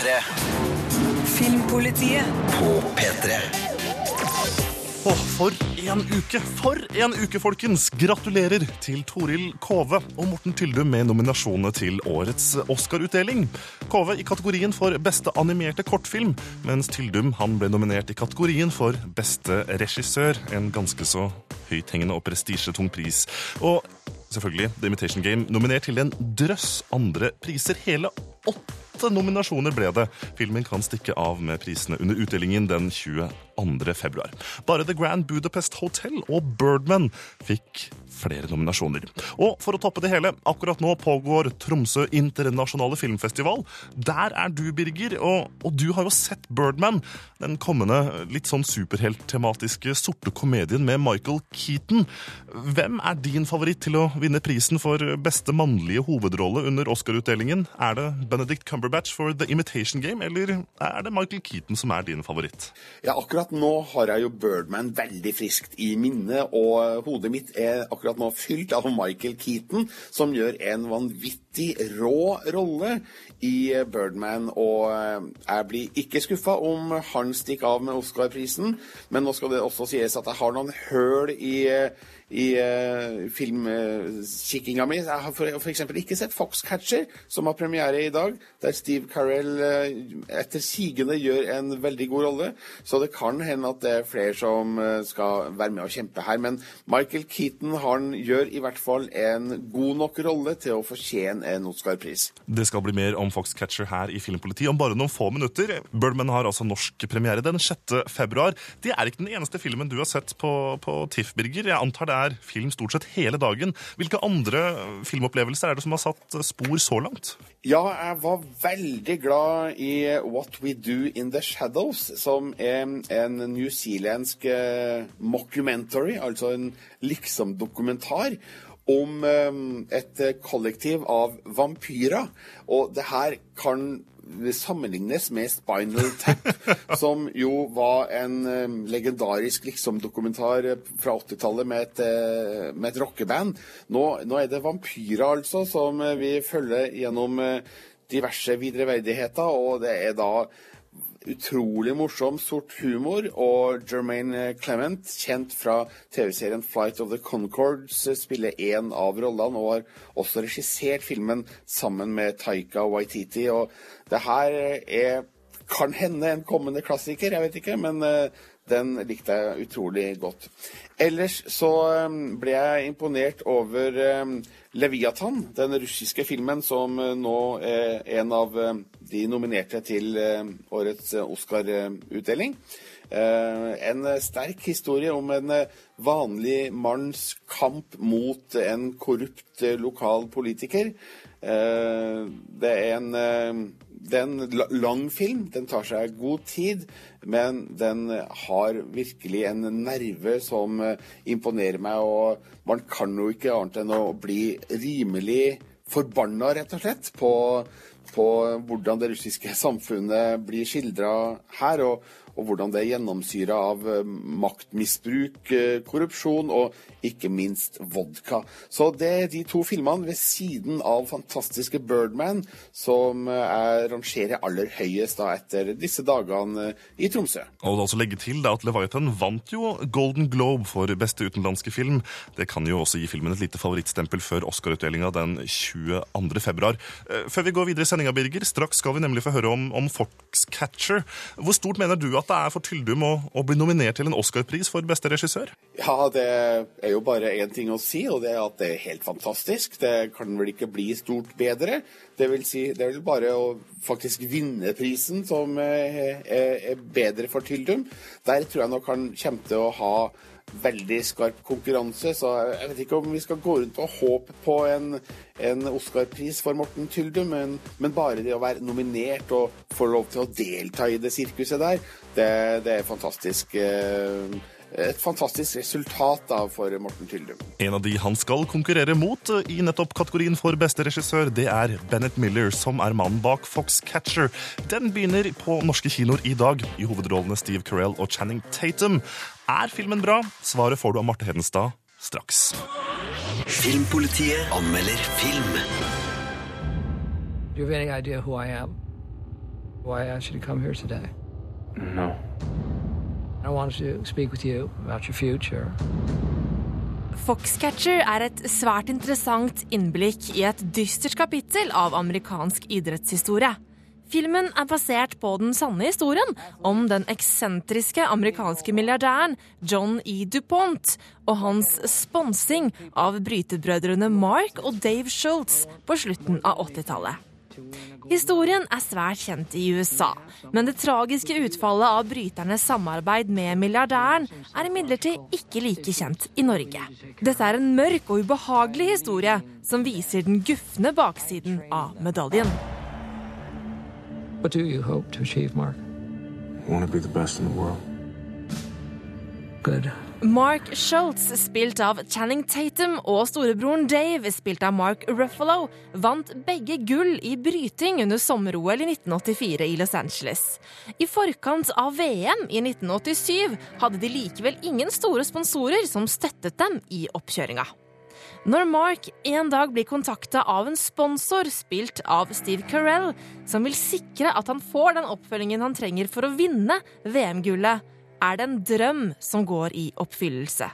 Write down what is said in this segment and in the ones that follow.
P3. Filmpolitiet. På P3. Åh, for en uke! For en uke, folkens! Gratulerer til Toril Kove og Morten Tyldum med nominasjonene til årets Oscar-utdeling. Kove i kategorien for beste animerte kortfilm, mens Tyldum han ble nominert i kategorien for beste regissør. En ganske så høythengende og prestisjetung pris. Og selvfølgelig The Imitation Game nominert til en drøss andre priser. Hele åtte nominasjoner ble det. Filmen kan stikke av med prisene under utdelingen den 22. februar. Bare The Grand Budapest Hotel og Birdman fikk flere nominasjoner. Og for å toppe det hele, akkurat nå pågår Tromsø internasjonale filmfestival. Der er du, Birger, og, og du har jo sett Birdman, den kommende litt sånn superhelttematiske sorte komedien med Michael Keaton. Hvem er din favoritt til å vinne prisen for beste mannlige hovedrolle under Oscar-utdelingen? Er det Benedict Cumberbatch for The Imitation Game, eller er det Michael Keaton som er din favoritt? Ja, akkurat nå har jeg jo Birdman veldig friskt i minne, og hodet mitt er akkurat nå fylt av Michael Keaton, som gjør en vanvittig rå rolle i Birdman. Og jeg blir ikke skuffa om han stikker av med Oscar-prisen, men nå skal det også sies at jeg har noen høl i i uh, filmkikkinga mi. Jeg har f.eks. ikke sett Foxcatcher, som har premiere i dag, der Steve Carell uh, etter sigende gjør en veldig god rolle. Så det kan hende at det er flere som skal være med og kjempe her. Men Michael Keaton han gjør i hvert fall en god nok rolle til å fortjene en Oscar-pris. Det skal bli mer om Foxcatcher her i Filmpolitiet om bare noen få minutter. Birdman har altså norsk premiere den 6. februar. Det er ikke den eneste filmen du har sett på, på TIFF, Birger. Jeg antar det er film stort sett hele dagen. Hvilke andre filmopplevelser er det som har satt spor så langt? Ja, jeg var veldig glad i What We Do In The Shadows, som er en newzealandsk mockumentary, altså en liksom-dokumentar om et kollektiv av vampyrer. Og det her kan sammenlignes med Spinal Tap, som jo var en um, legendarisk liksom-dokumentar fra 80-tallet med et, med et rockeband. Nå, nå, er det vampyrer, altså, som vi følger gjennom diverse videreverdigheter, og det er da utrolig morsom sort humor, og Jermaine Clement, kjent fra TV-serien Flight of the Concords, spiller én av rollene, og har også regissert filmen sammen med Taika Waititi. Og det her er kan hende en kommende klassiker, jeg vet ikke, men den likte jeg utrolig godt. Ellers så ble jeg imponert over Leviathan, den russiske filmen som nå er en av de nominerte til årets Oscar-utdeling. En sterk historie om en vanlig manns kamp mot en korrupt lokal politiker. Det er en det er en lang film. Den tar seg god tid, men den har virkelig en nerve som imponerer meg. Og man kan jo ikke annet enn å bli rimelig forbanna, rett og slett, på, på hvordan det russiske samfunnet blir skildra her. og og hvordan det er gjennomsyra av maktmisbruk, korrupsjon og ikke minst vodka. Så det er de to filmene ved siden av fantastiske Birdman som jeg rangerer aller høyest da etter disse dagene i Tromsø. Og det også legge til da at Leviathan vant jo Golden Globe for beste utenlandske film. Det kan jo også gi filmen et lite favorittstempel før Oscar-utdelinga den 22. februar. Før vi går videre i sendinga, Birger, straks skal vi nemlig få høre om, om Foxcatcher. Hvor stort mener du at det er for Tyldum å, å bli nominert til en Oscar-pris for beste regissør? Ja, det er jo bare én ting å si, og det er at det er helt fantastisk. Det kan vel ikke bli stort bedre. Det vil si, det er vel bare å faktisk vinne prisen som er, er bedre for Tyldum. Der tror jeg nok han kommer til å ha veldig skarp konkurranse, så jeg vet ikke om vi skal gå rundt og håpe på en, en Oscar-pris for Morten Tyldum, men, men, bare det å være nominert og få lov til å delta i det sirkuset der, det, det er fantastisk. Et fantastisk resultat da for Morten Tyldum. En av de han skal konkurrere mot i nettopp kategorien for beste regissør, det er Bennett Miller, som er mannen bak Foxcatcher. Den begynner på norske kinoer i dag, i hovedrollene Steve Carell og Channing Tatum. Er filmen bra? Svaret får du av Marte Hedenstad straks. Filmpolitiet anmelder film. Do you have any idea who I am? Why I asked come here today? No. I wanted to speak with you about your future. Foxcatcher er et svært interessant innblikk i et dystert kapittel av amerikansk idrettshistorie. Filmen er basert på den sanne historien om den eksentriske amerikanske milliardæren John E. DuPont og hans sponsing av brytebrødrene Mark og Dave Schultz på slutten av 80-tallet. Historien er svært kjent i USA, men det tragiske utfallet av bryternes samarbeid med milliardæren er imidlertid ikke like kjent i Norge. Dette er en mørk og ubehagelig historie som viser den gufne baksiden av medaljen. What do you hope to achieve, Mark? I want to be the best in the world. Good. Mark Schultz, spilt av Channing Tatum, og storebroren Dave, spilt av Mark Ruffalo, vant begge gull i bryting under sommer-OL i 1984 i Los Angeles. I forkant av VM i 1987 hadde de likevel ingen store sponsorer som støttet dem i oppkjøringa. Når Mark en dag blir kontakta av en sponsor spilt av Steve Carell, som vil sikre at han får den oppfølgingen han trenger for å vinne VM-gullet, er det en drøm som går i oppfyllelse.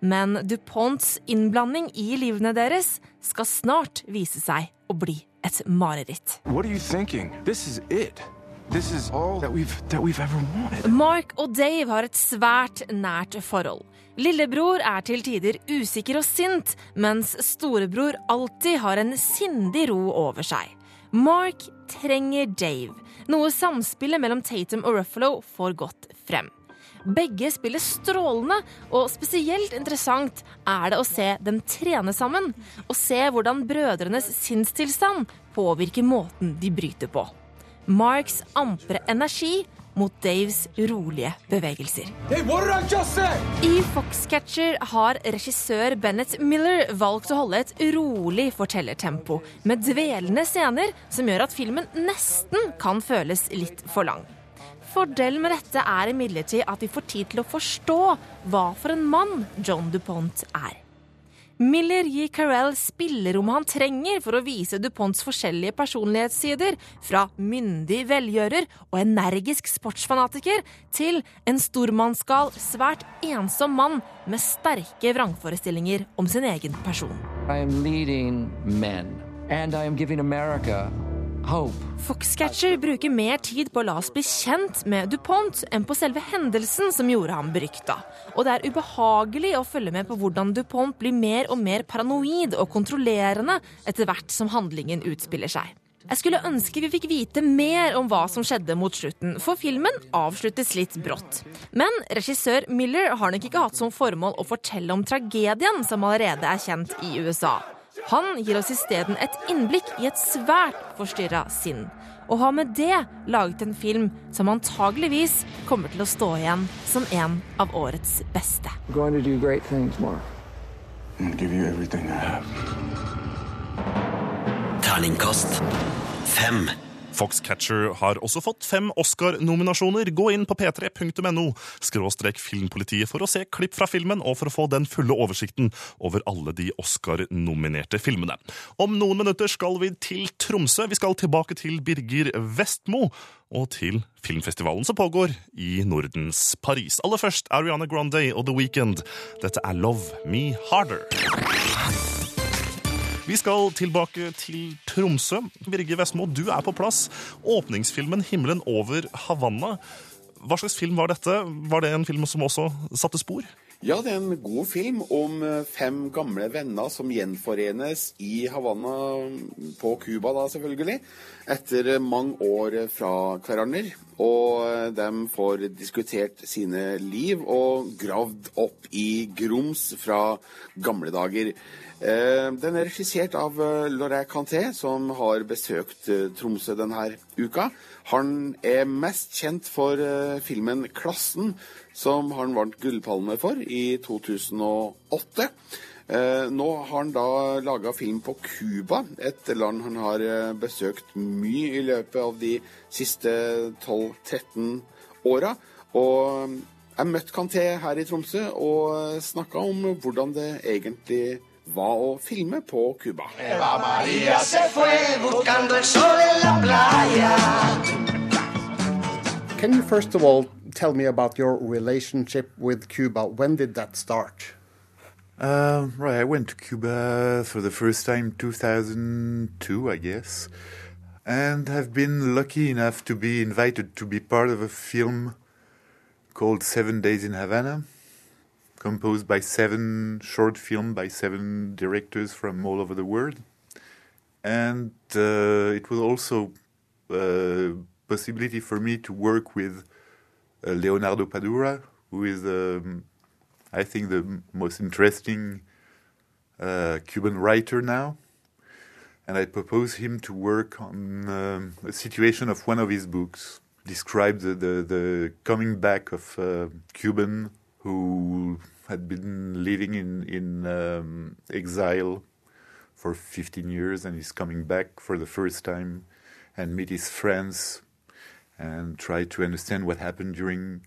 Men DuPonts innblanding i livene deres skal snart vise seg å bli et mareritt. Hva are du thinking? This is it. This is all that we've that we've. Mark og Dave har et svært nært forhold. Lillebror er til tider usikker og sint, mens storebror alltid har en sindig ro over seg. Mark trenger Dave, noe samspillet mellom Tatum og Ruffalo får godt frem. Begge spiller strålende, og spesielt interessant er det å se dem trene sammen, og se hvordan brødrenes sinnstilstand påvirker måten de bryter på. Marks ampre energi mot Daves rolige bevegelser. I Foxcatcher har regissør Bennett Miller valgt å holde et rolig fortellertempo, med dvelende scener som gjør at filmen nesten kan føles litt for lang. Fordelen med dette er imidlertid at vi får tid til å forstå hva for en mann John DuPont er. Miller gir Carell spillerommet han trenger for å vise DuPonts forskjellige personlighetssider, fra myndig velgjører og energisk sportsfanatiker til en stormannsgal, svært ensom mann med sterke vrangforestillinger om sin egen person. I am leading men, and I am Foxcatcher bruker mer tid på å la oss bli kjent med DuPont enn på selve hendelsen som gjorde ham berykta. Og det er ubehagelig å følge med på hvordan DuPont blir mer og mer paranoid og kontrollerende etter hvert som handlingen utspiller seg. Jeg skulle ønske vi fikk vite mer om hva som skjedde mot slutten, for filmen avsluttes litt brått. Men regissør Miller har nok ikke hatt som formål å fortelle om tragedien som allerede er kjent i USA. Han gir oss isteden et innblikk i et svært forstyrra sinn, og har med det laget en film som antageligvis kommer til å stå igjen som en av årets beste. We're going to do great things, Mark. I'm gonna give you everything I have. Terningkast fem. Foxcatcher har også fått fem Oscar-nominasjoner. Gå inn på p3.no skråstrek filmpolitiet for å se klipp fra filmen og for å få den fulle oversikten over alle de Oscar-nominerte filmene. Om noen minutter skal vi til Tromsø. Vi skal tilbake til Birger Vestmo og til filmfestivalen som pågår i Nordens Paris. Aller først Ariana Grande og The Weekend. Dette er Love Me Harder. Vi skal tilbake til Tromsø. Birger Vestmo, du er på plass. Åpningsfilmen 'Himmelen over Havanna'. Hva slags film var dette? Var det en film som også satte spor? Ja, det er en god film om eh, fem gamle venner som gjenforenes i Havanna, på Cuba da selvfølgelig, etter mange år fra hverandre. Og de får diskutert sine liv og gravd opp i grums fra gamle dager. Eh, Den er regissert av eh, Canté, som har besøkt eh, Tromsø denne uka. Han er mest kjent for eh, filmen 'Klassen', som han vant Gullpalme for i 2008. Eh, Nå har han da laga film på Cuba, et land han har eh, besøkt mye i løpet av de siste 12-13 åra. Og jeg møtte Canté her i Tromsø og snakka om hvordan det egentlig var å filme på Cuba. María se fue buscando el sol en la playa. Can you first of all tell me about your relationship with Cuba? When did that start? Uh, right, I went to Cuba for the first time 2002, I guess, and have been lucky enough to be invited to be part of a film called Seven Days in Havana, composed by seven short film by seven directors from all over the world, and uh, it was also a possibility for me to work with Leonardo Padura, who is um, I think, the most interesting uh, Cuban writer now. And I propose him to work on um, a situation of one of his books, described the, the, the coming back of uh, Cuban who had been living in, in um, exile for 15 years and is coming back for the first time and meet his friends and try to understand what happened during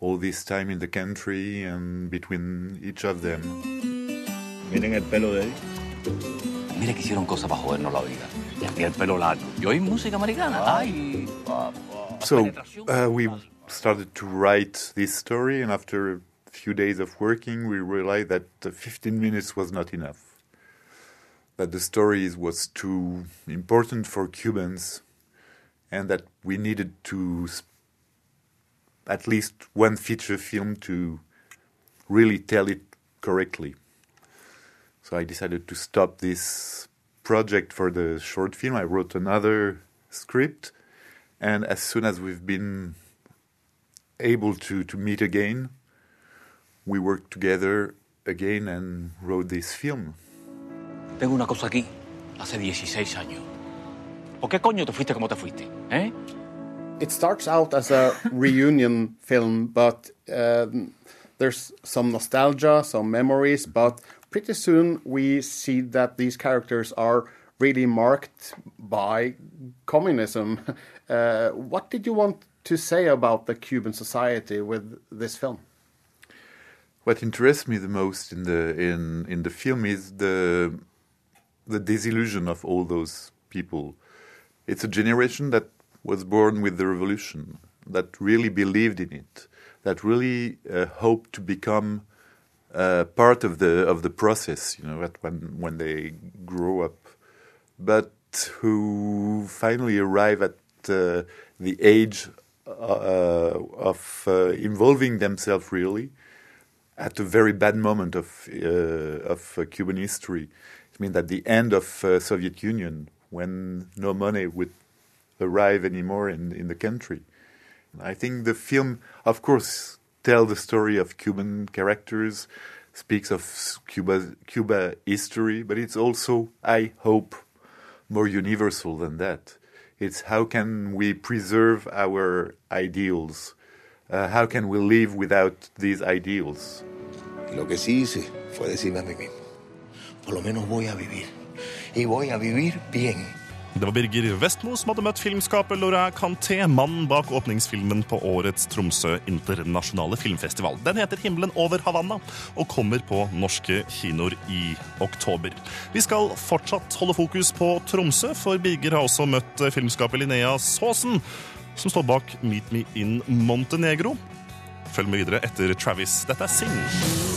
all this time in the country and between each of them. Miren el pelo de él. Mira que hicieron cosas para jodernos la vida. Y el pelo largo. Y hoy música americana. Ay. So uh, we started to write this story, and after a few days of working, we realized that uh, 15 minutes was not enough. That the story was too important for Cubans, and that we needed to at least one feature film to really tell it correctly. So I decided to stop this project for the short film. I wrote another script, and as soon as we've been able to, to meet again, we worked together again and wrote this film. Tengo una cosa aquí. Hace 16 años. ¿Por qué coño te fuiste como te fuiste? ¿Eh? It starts out as a reunion film, but um, there's some nostalgia, some memories, but pretty soon we see that these characters are really marked by communism. Uh, what did you want to say about the Cuban society with this film? What interests me the most in the in in the film is the the disillusion of all those people. It's a generation that was born with the revolution, that really believed in it, that really uh, hoped to become uh, part of the of the process. You know, when when they grow up, but who finally arrive at uh, the age uh, of uh, involving themselves really at a very bad moment of uh, of Cuban history. It means at the end of Soviet Union, when no money would arrive anymore in in the country. I think the film, of course, tells the story of Cuban characters, speaks of Cuba Cuba history, but it's also, I hope, more universal than that. It's how can we preserve our ideals? Uh, how can we live without these ideals? Lo que sí hice fue decirme a mí mismo, por lo menos voy a vivir. Y voy a vivir bien. Det var Birger Vestmo som hadde møtt filmskaper Laura Canté, mannen bak åpningsfilmen på årets Tromsø internasjonale filmfestival. Den heter 'Himmelen over Havanna' og kommer på norske kinoer i oktober. Vi skal fortsatt holde fokus på Tromsø, for Birger har også møtt filmskaper Linnea Saasen, som står bak 'Meet Me in Montenegro'. Følg med videre etter Travis. Dette er Sing.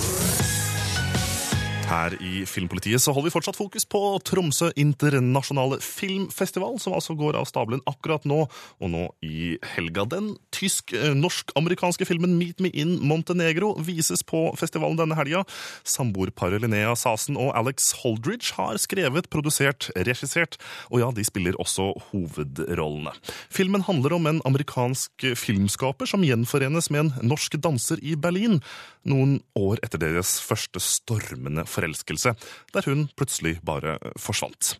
Her i Filmpolitiet så holder vi fortsatt fokus på Tromsø internasjonale filmfestival, som altså går av stabelen akkurat nå, og nå i helga. Den tysk-norsk-amerikanske filmen Meet Me in Montenegro vises på festivalen denne helga. Samboerparet Linnea Sasen og Alex Holdridge har skrevet, produsert, regissert, og ja, de spiller også hovedrollene. Filmen handler om en amerikansk filmskaper som gjenforenes med en norsk danser i Berlin, noen år etter deres første stormende forelskelse, der hun plutselig bare forsvant.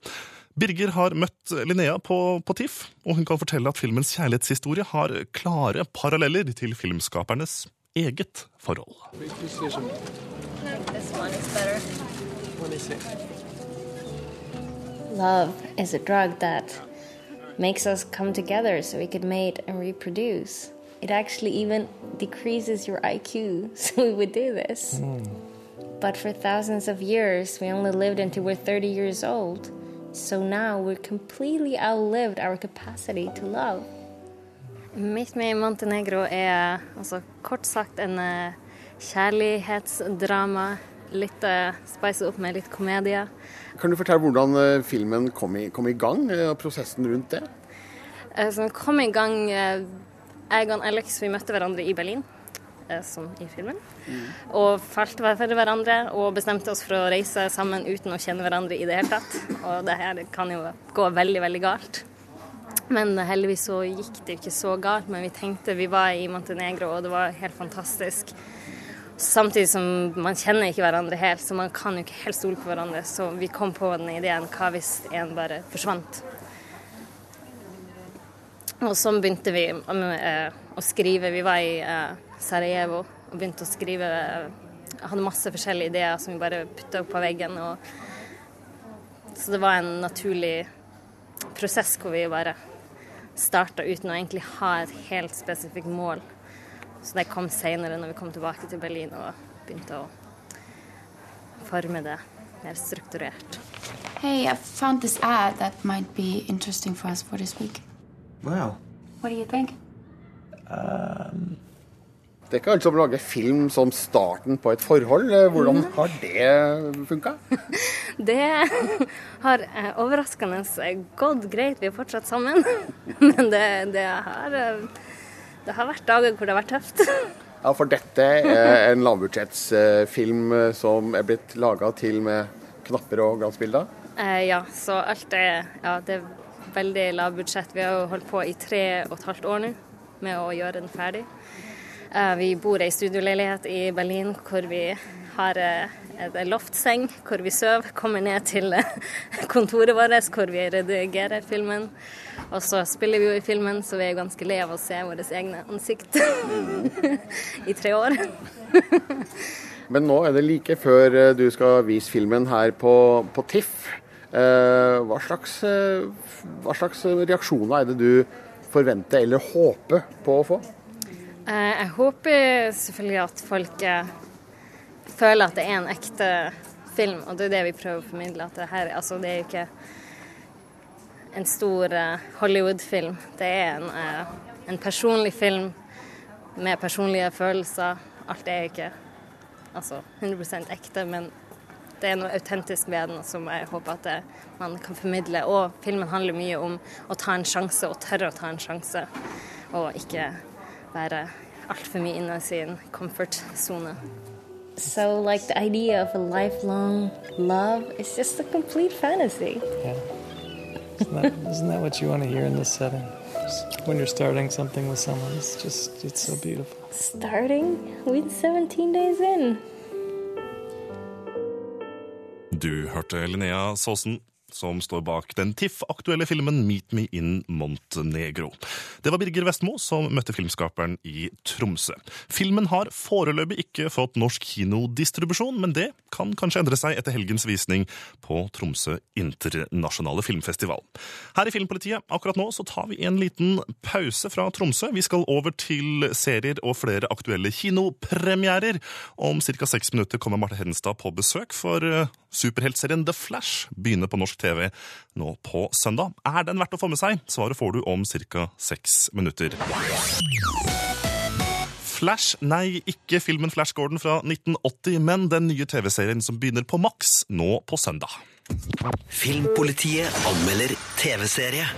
Birger har møtt Linnea på, på TIFF, og hun kan fortelle at filmens kjærlighetshistorie har klare paralleller til filmskapernes eget forhold. Love is a drug that makes us come together so we could mate and reproduce. It actually even decreases your IQ, so we would do this. But for thousands of years, we only lived until we're 30 years old. So now we're completely outlived our capacity to love. Meet Me i Montenegro er altså, kort sagt en eh, kjærlighetsdrama. Litt uh, spice opp med litt komedie. Kan du fortelle hvordan uh, filmen kom i, kom i gang, og prosessen rundt det? Eh, så den kom i gang Jeg og Alex vi møtte hverandre i Berlin, eh, som i filmen. Og falt for hverandre og bestemte oss for å reise sammen uten å kjenne hverandre i det hele tatt. Og det her kan jo gå veldig, veldig galt. Men heldigvis så gikk det ikke så galt. Men vi tenkte vi var i Montenegro, og det var helt fantastisk. Samtidig som man kjenner ikke hverandre helt, så man kan jo ikke helt stole på hverandre. Så vi kom på den ideen hva hvis en bare forsvant? Og så begynte vi eh, å skrive. Vi var i eh, Sarajevo og begynte å skrive. Jeg hadde masse forskjellige ideer som vi bare putta opp på veggen. Så det var en naturlig prosess hvor vi bare starta uten å egentlig ha et helt spesifikt mål. Så det kom seinere, når vi kom tilbake til Berlin og begynte å forme det mer strukturert. Hey, I found this ad that might be interesting for us for this week. Wow. What do you think? Um, Det er ikke alt som lager film som starten på et forhold. Eh, Hvordan har det funka? Det har eh, overraskende gått greit. Vi er fortsatt sammen. Men det, det, har, eh, det har vært dager hvor det har vært tøft. Ja, for dette er en lavbudsjettsfilm som er blitt laga til med knapper og glansbilder. Eh, ja, så alt er, ja, det er veldig lavbudsjett. Vi har jo holdt på i tre og et halvt år nå med å gjøre den ferdig. Eh, vi bor i studioleilighet i Berlin hvor vi har en et loftseng hvor vi sover. Kommer ned til eh, kontoret vårt hvor vi redigerer filmen. Og så spiller vi jo i filmen, så vi er ganske lei av å se våre egne ansikt i tre år. Men nå er det like før eh, du skal vise filmen her på, på TIFF. Eh, hva, slags, eh, hva slags reaksjoner er det du forventer eller håper på å få? Eh, Jeg håper selvfølgelig at folk føler at det er en ekte film, og det er det vi prøver å formidle. At det, her, altså, det er jo ikke en stor Hollywood-film. Det er en, en personlig film med personlige følelser. Alt er ikke altså, 100% ekte, men det er noe autentisk ved den som jeg håper at det, man kan formidle. Og filmen handler mye om å ta en sjanse, og tørre å ta en sjanse. Og ikke være altfor mye inne i sin comfort zone. So, like, the idea of a lifelong love is just a complete fantasy. Yeah. Isn't that, isn't that what you want to hear in this setting? Just when you're starting something with someone, it's just, it's so beautiful. Starting with 17 days in. Du hørte Linnea Saasen, som står bak den TIFF-aktuelle filmen Meet Me in Montenegro. Det var Birger Vestmo som møtte filmskaperen i Tromsø. Filmen har foreløpig ikke fått norsk kinodistribusjon, men det kan kanskje endre seg etter helgens visning på Tromsø internasjonale filmfestival. Her i Filmpolitiet akkurat nå så tar vi en liten pause fra Tromsø. Vi skal over til serier og flere aktuelle kinopremierer. Om ca. seks minutter kommer Marte Hedenstad på besøk, for eh, superheltserien The Flash begynner på norsk TV nå på søndag. Er den verdt å få med seg? Svaret får du om ca. seks minutter. Flash, nei, ikke filmen Flash Gordon fra 1980, men den nye TV-serien som begynner på Max nå på søndag. Filmpolitiet anmelder TV-serie.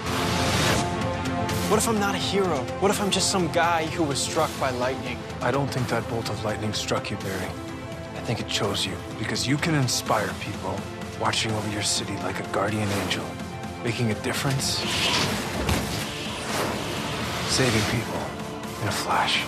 What if I'm not a hero? What if I'm just some guy who was struck by lightning? I don't think that bolt of lightning struck you, Barry. I think it chose you because you can inspire people watching over your city like a guardian angel, making a difference, saving people in a flash.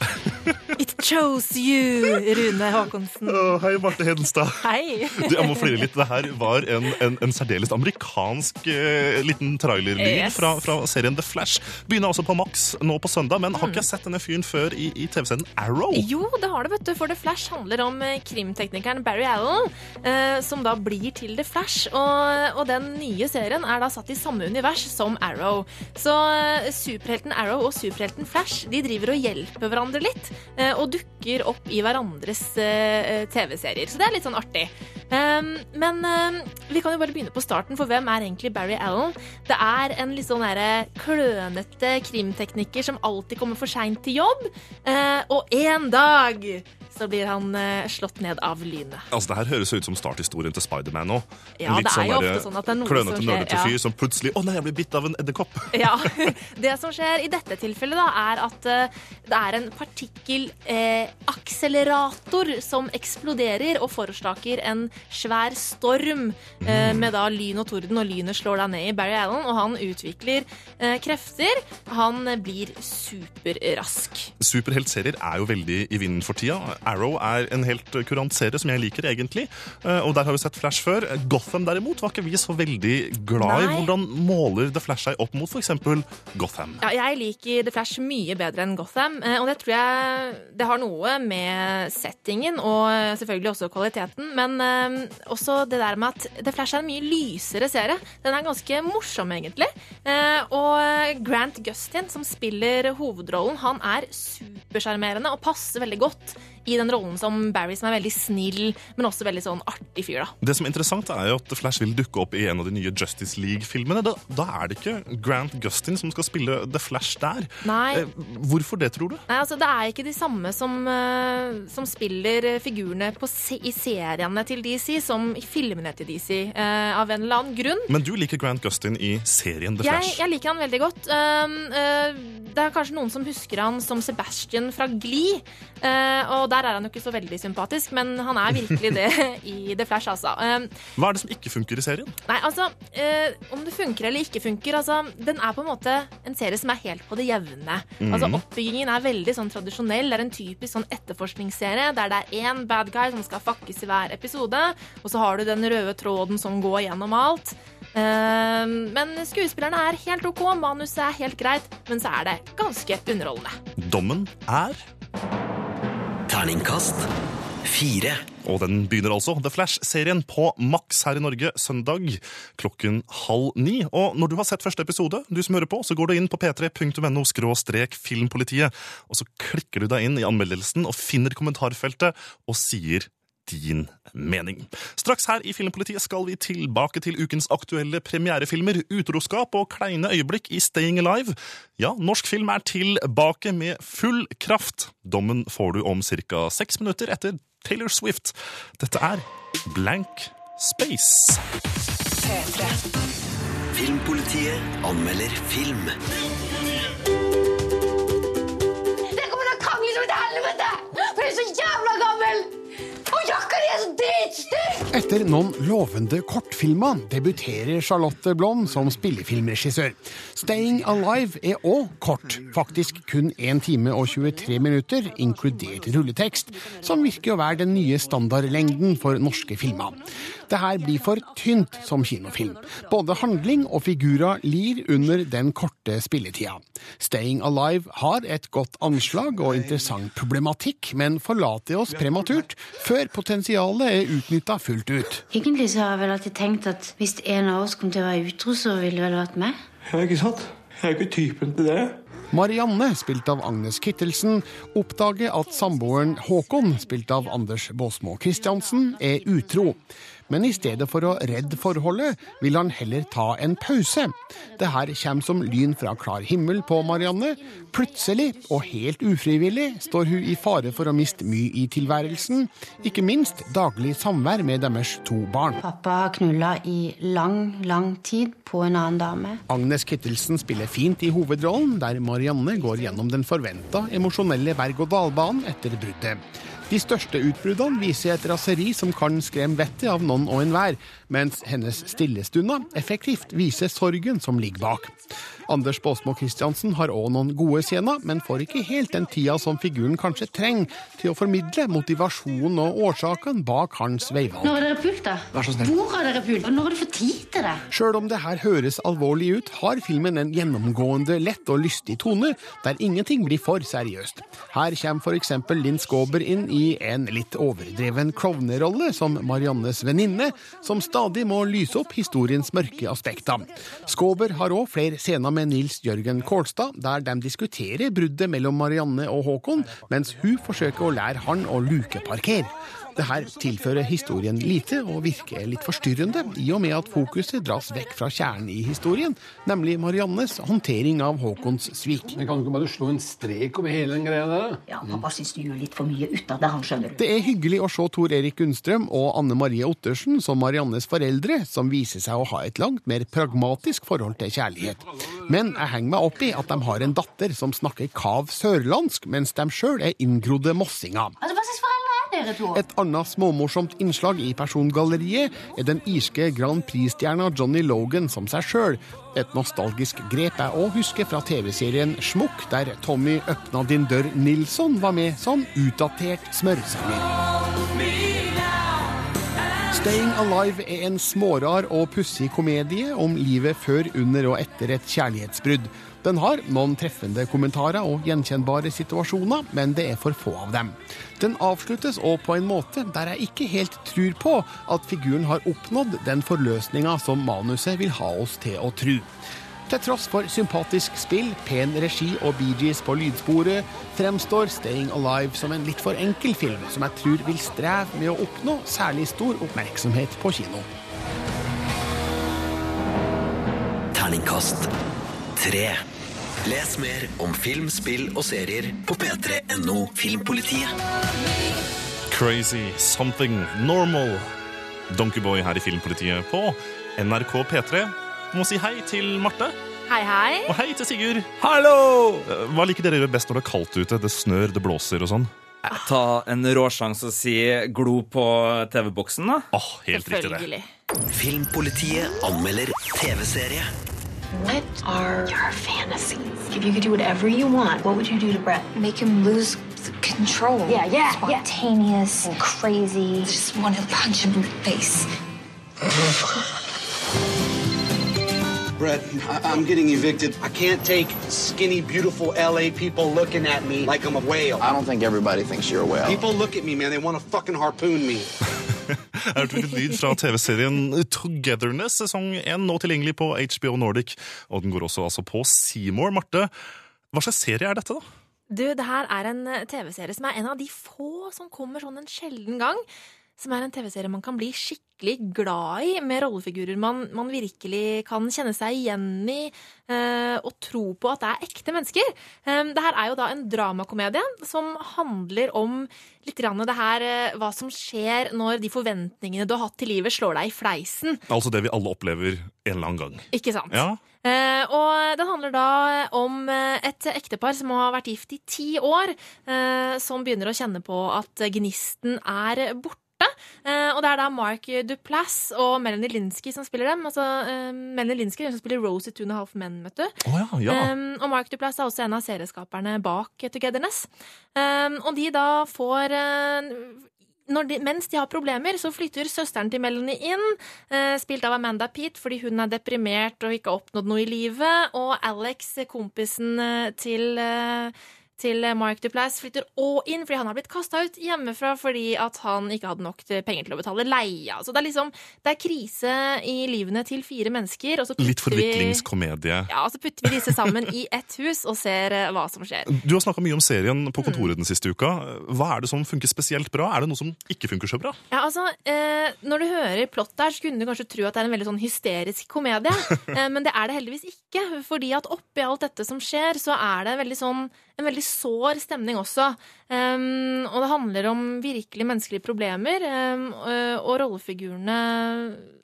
It chose you, Rune Haakonsen. Oh, hei, Marte Hedenstad. Hei. Du, jeg må flire litt. Det her var en, en, en særdeles amerikansk uh, liten trailerlyd Yes. fra, fra serien The Flash. Begynner altså på Max nå på søndag, men har Mm. ikke jeg sett denne fyren før i, i TV-serien Arrow? Jo, det har du, vet du. For The Flash handler om eh, krimteknikeren Barry Allen, uh, som da blir til The Flash. Og, og den nye serien er da satt i samme univers som Arrow. Så uh, superhelten Arrow og superhelten Flash de driver og hjelper hverandre litt. Eh, og dukker opp i hverandres eh, TV-serier. Så det er litt sånn artig. Um, men um, vi kan jo bare begynne på starten, for hvem er egentlig Barry Allen? Det er en litt sånn klønete krimtekniker som alltid kommer for seint til jobb. Og en dag så blir han uh, slått ned av lynet. Altså, Det her høres ut som starthistorien til Spiderman nå. Ja, det er jo ofte sånn at det er noe klønete, som skjer, nerdete ja. fyr som plutselig Å nei, jeg blir bitt av en edderkopp! Ja, Det som skjer i dette tilfellet, da, er at eh, det er en partikkelakselerator som eksploderer og forårsaker en svær storm eh, med da lyn og torden, og lynet slår deg ned i Barry Allen, og han utvikler eh, krefter. Han blir superrask. Superheltserier er jo veldig i vinden for tida. Arrow er en helt kurant serie som jeg liker, egentlig. Eh, Og der har vi sett Flash før. Gotham derimot var ikke vi så veldig glad i. Hvordan måler The Flash seg opp mot f.eks. Gotham? Ja, jeg liker The Flash mye bedre enn Gotham, eh, og det tror jeg det har noe med settingen og eh, selvfølgelig også kvaliteten, men også det der med at The Flash er en mye lysere serie. Den er ganske morsom, egentlig. Og Grant Gustin, som spiller hovedrollen, han er supersjarmerende og passer veldig godt i den rollen som Barry, som er veldig snill, men også veldig sånn artig fyr, da. Det som er interessant er jo at Flash vil dukke opp i en av de nye Justice League-filmene. Da, da er det ikke Grant Gustin som skal spille The Flash der. Nei. Eh, Hvorfor det, tror du? Nei, altså Det er ikke de samme som, eh, som spiller figurene på se i seriene til DC, som i filmene til DC, eh, av en eller annen grunn. Men du liker Grant Gustin i serien The Flash. jeg liker han veldig godt. Um, eh, det er kanskje noen som husker han som Sebastian fra Glee. eh, og der er han jo ikke så veldig sympatisk, men han er virkelig det i The Flash, altså. Um, Hva er det som ikke funker i serien? Nei, altså, eh, Om det funker eller ikke funker altså, Den er på en måte en serie som er helt på det jevne. Mm. Altså, Oppbyggingen er veldig sånn tradisjonell. Det er en typisk sånn etterforskningsserie der det er én bad guy som skal fakkes i hver episode, og så har du den røde tråden som går gjennom alt. Eh, men skuespillerne er helt OK, manuset er helt greit, men så er det ganske underholdende. Dommen er Terningkast fire. Og den begynner altså, The Flash-serien, på Max her i Norge søndag klokken halv ni. Og når du har sett første episode, du som hører på, så går du inn på p3.no skråstrek filmpolitiet, og så klikker du deg inn i anmeldelsen og finner kommentarfeltet og sier din mening. Straks her i Filmpolitiet skal vi tilbake til ukens aktuelle premierefilmer, utroskap og kleine øyeblikk i Staying Alive. Ja, norsk film er tilbake med full kraft. Dommen får du om ca. seks minutter etter Taylor Swift. Dette er Blank Space. Filmpolitiet anmelder film. Det kommer til å krangle som et helvete! For det er så jævla gammel! Etter noen lovende kortfilmer debuterer Charlotte Blom som spillefilmregissør. 'Staying Alive' er òg kort, faktisk kun 1 time og 23 minutter, inkludert rulletekst, som virker å være den nye standardlengden for norske filmer. Det her blir for tynt som kinofilm. Både handling og figurer lir under den korte spilletida. 'Staying Alive' har et godt anslag og interessant problematikk, men forlater oss prematurt før potensialet er utnytta fullt ut. Egentlig så har jeg vel alltid tenkt at hvis en av oss kom til å være utro, så ville det vel vært meg. Ja, ikke sant? Jeg er ikke typen til det. Marianne, spilt av Agnes Kittelsen, oppdager at samboeren Håkon, spilt av Anders Båsmo Christiansen, er utro. Men i stedet for å redde forholdet, vil han heller ta en pause. Det her kommer som lyn fra klar himmel på Marianne. Plutselig, og helt ufrivillig, står hun i fare for å miste mye i tilværelsen. Ikke minst daglig samvær med deres to barn. Pappa har knulla i lang, lang tid på en annen dame. Agnes Kittelsen spiller fint i hovedrollen, der Marianne går gjennom den forventa emosjonelle berg-og-dal-banen etter bruddet. De største utbruddene viser et raseri som kan skremme vettet av noen og enhver, mens hennes stillestunder effektivt viser sorgen som ligger bak. Anders Båsmo Christiansen har òg noen gode scener, men får ikke helt den tida som figuren kanskje trenger til å formidle motivasjonen og årsakene bak hans veivalg. Når har dere pult, da? Vær så snill. Hvor har dere pult? Og når har du fått tid til det? Sjøl om det her høres alvorlig ut, har filmen en gjennomgående lett og lystig tone, der ingenting blir for seriøst. Her kommer f.eks. Linn Skåber inn i en litt overdreven klovnerolle som Mariannes venninne, som stadig må lyse opp historiens mørke aspekter. Skåber har òg flere scener med med Nils Jørgen Kålstad, der de diskuterer bruddet mellom Marianne og Håkon, mens hun forsøker å lære han å lukeparkere. Det her tilfører historien lite og virker litt forstyrrende, i og med at fokuset dras vekk fra kjernen i historien, nemlig Mariannes håndtering av Håkons svik. Men kan du ikke bare slå en strek over hele den greia der? Ja, pappa syns du gjør litt for mye ut av det, han skjønner. Det er hyggelig å se Tor Erik Gunnstrøm og Anne Marie Ottersen som Mariannes foreldre, som viser seg å ha et langt mer pragmatisk forhold til kjærlighet. Men jeg henger meg opp i at de har en datter som snakker kav sørlandsk, mens de sjøl er inngrodde mossinger. Altså, Hva slags dere to? Et annet småmorsomt innslag i persongalleriet er den irske Grand Prix-stjerna Johnny Logan som seg sjøl. Et nostalgisk grep jeg òg husker fra TV-serien Smukk, der Tommy Øpna din dør Nilsson var med som utdatert smørsanger. Staying Alive er en smårar og pussig komedie om livet før, under og etter et kjærlighetsbrudd. Den har noen treffende kommentarer og gjenkjennbare situasjoner, men det er for få av dem. Den avsluttes òg på en måte der jeg ikke helt tror på at figuren har oppnådd den forløsninga som manuset vil ha oss til å tru. Til tross for sympatisk spill, pen regi og Bee Gees på lydsporet, fremstår Staying Alive som en litt for enkel film, som jeg tror vil streve med å oppnå særlig stor oppmerksomhet på kino. Terningkast tre. Les mer om film, spill og serier på p3.no Filmpolitiet. Crazy Something Normal. Donkeyboy her i Filmpolitiet på NRK P3. Må si hei til Marte. Hei, hei. Og hei til Sigurd. Hallo! Eh, Hva liker dere best når det er kaldt ute? Det snør, det blåser og sånn? Ta en råsjanse og si glo på TV-boksen, da. Oh, helt riktig det. Filmpolitiet anmelder TV-serie. What are your fantasies? If you could do whatever you want, what would you do to Brett? Make him lose control. Yeah, yeah, yeah. Spontaneous and crazy. I just want to punch him in the face. Brett, I- I'm getting evicted. I can't take skinny, beautiful LA people looking at me like I'm a whale. I don't think everybody thinks you're a whale. People look at me, man. They want to fucking harpoon me. Jeg hørte litt lyd fra TV-serien Togetherness, sesong 1, nå tilgjengelig på HBO Nordic. Og den går også altså på Seymour. Marte, hva slags serie er dette, da? Du, det her er en eh, TV-serie som er en av de få som kommer sånn en sjelden gang. Som er en TV-serie man kan bli skikkelig glad i, med rollefigurer man, man virkelig kan kjenne seg igjen i, eh, og tro på at det er ekte mennesker. Eh, det her er jo da en dramakomedie som handler om litt grann det her eh, hva som skjer når de forventningene du har hatt til livet, slår deg i fleisen. Altså det vi alle opplever en eller annen gang. Ikke sant? Ja, Eh, og den handler da om eh, et ektepar som har vært gift i ti år, eh, som begynner å kjenne på at gnisten er borte. Eh, og det er da Mark Duplass og Melanie Linsky som spiller dem. Altså, eh, Melanie Linsky som spiller Rose i Two and a Half Men, vet du. Oh, ja, ja. Um, og Mark Duplass er også en av serieskaperne bak Togetherness. Og de da får de, mens de har problemer, så flytter søsteren til Melanie inn, eh, spilt av Amanda Peet, fordi hun er deprimert og ikke har oppnådd noe i livet. Og Alex, kompisen eh, til, eh, til Mark Duplass, flytter òg inn fordi han har blitt kasta ut hjemmefra fordi at han ikke hadde nok penger til å betale leia. Så det er liksom det er krise i livene til fire mennesker. Litt forviklingskomedie. vi-. Ja, og så putter vi disse sammen i ett hus og ser eh, hva som skjer. Du har snakka mye om serien på kontoret Mm. den siste uka. Hva er det som funker spesielt bra? Er det noe som ikke funker så bra? Ja, altså, eh, Når du hører plott der, så kunne du kanskje tro at det er en veldig sånn hysterisk komedie. eh, men det er det heldigvis ikke. Fordi at oppi alt dette som skjer, så er det veldig sånn, en veldig sår stemning også. Um, og det handler om virkelig menneskelige problemer. Um, og, rollefigurene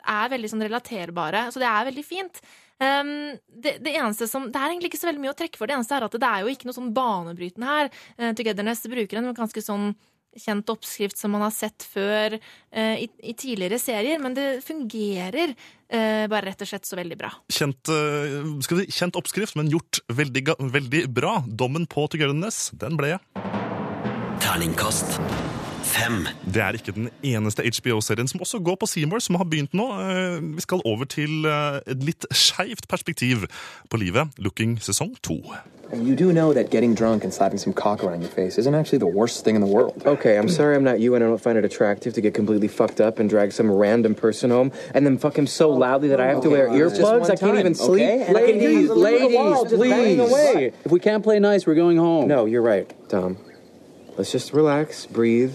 er veldig sånn relaterbare. Så det er veldig fint. Um, det, det eneste som, det er egentlig ikke så veldig mye å trekke for. Det eneste er at det er jo ikke noe sånn banebrytende her. Uh, Togetherness bruker en ganske sånn kjent oppskrift som man har sett før eh, i, i tidligere serier, men det fungerer eh, bare rett og slett så veldig bra. Kjent, eh, skal vi, si, kjent oppskrift, men gjort veldig, ga- veldig bra. Dommen på Togetherness, den ble Terningkast fem. Det er ikke den eneste HBO-serien som også går på Seymour, som har begynt nå. Eh, Vi skal over til eh, et litt skeivt perspektiv på livet. Looking sesong to. And you do know that getting drunk and slapping some cock around your face isn't actually the worst thing in the world. Okay, I'm sorry I'm not you and I don't find it attractive to get completely fucked up and drag some random person home and then fuck him so loudly that I have to wear Okay, earplugs. I can't even sleep. okay? And I can hear Ladies, you live in the ladies, world, just bang please. away. If we can't play nice, we're going home. No, you're right, Tom. Let's just relax, breathe.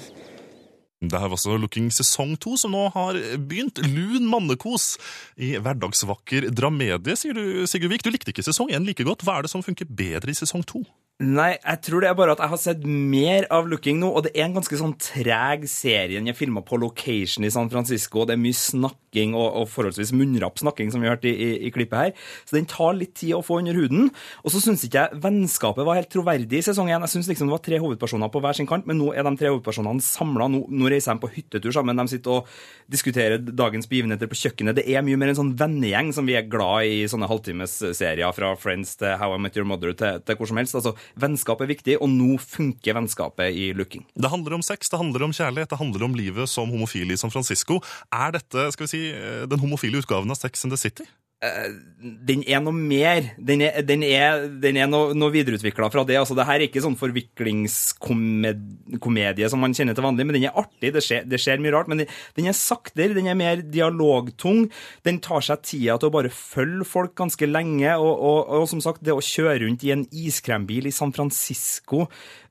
Det her var også Looking sesong to, som nå har begynt. Lun mannekos i hverdagsvakker dramedie, sier du, Sigurd Vik. Du likte ikke sesong én like godt. Hva er det som funker bedre i sesong to? Nei, jeg tror det er bare at jeg har sett mer av Looking nå, og det er en ganske sånn treg serie. Den er filma på location i San Francisco, og det er mye snakking og, og forholdsvis munnrapp snakking, som vi har hørt i, i, i klippet her. Så den tar litt tid å få under huden. Og så syns ikke jeg vennskapet var helt troverdig i sesong én. Jeg syns liksom det var tre hovedpersoner på hver sin kant, men nå er de tre hovedpersonene samla. Nå, nå reiser de på hyttetur sammen. De sitter og diskuterer dagens begivenheter på kjøkkenet. Det er mye mer en sånn vennegjeng som vi er glad i sånne halvtimesserier, fra Friends til How I Met Your Mother til, til hvor som helst. Altså, Vennskap er viktig, og nå funker vennskapet i Looking. Det handler om sex, det handler om kjærlighet, det handler om livet som homofil i San Francisco. Er dette skal vi si, eh, den homofile utgaven av Sex and the City? Eh, den er noe mer. Den er, den er, den er noe, noe videreutvikla fra det. Altså, det her er ikke sånn forviklingskomedie som man kjenner til vanlig, men den er artig. Det skjer, det skjer mye rart. Men den, den er saktere, den er mer dialogtung. Den tar seg tida til å bare følge folk ganske lenge. Og, og, og som sagt, det å kjøre rundt i en iskrembil i San Francisco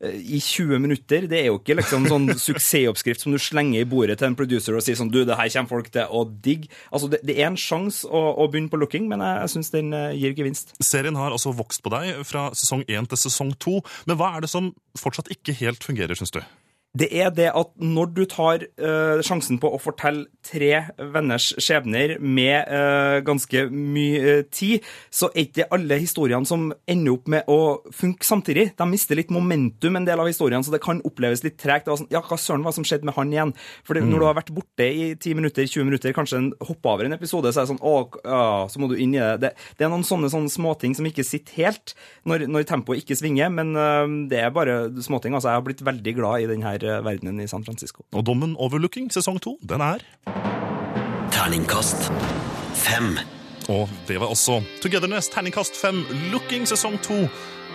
eh, i 20 minutter, det er jo ikke liksom sånn suksessoppskrift som du slenger i bordet til en producer og sier sånn Du, det her kommer folk til å digge. Altså, det, det er en sjanse å, å begynne på Looking, men jeg syns den eh, gir gevinst. Serien har altså vokst på deg fra sesong én til sesong to. Men hva er det som fortsatt ikke helt fungerer, syns du? Det er det at når du tar uh, sjansen på å fortelle tre venners skjebner med uh, ganske mye uh, tid, så er ikke alle historiene som ender opp med å funke samtidig. De mister litt momentum, en del av historiene, så det kan oppleves litt tregt. Det var sånn, ja, hva søren hva som skjedde med han igjen? For Mm. når du har vært borte i 10 minutter, 20 minutter, kanskje en hopper over en episode, så er det sånn, å, ja, så må du inn i det. Det, det er noen sånne, sånne småting som ikke sitter helt når, når tempoet ikke svinger, men det er bare småting. Altså, jeg har blitt veldig glad i denne verdenen i San Francisco. Og dommen Overlooking sesong to, den er Terningkast fem. Og det var også Togetherness terningkast fem, Looking sesong to.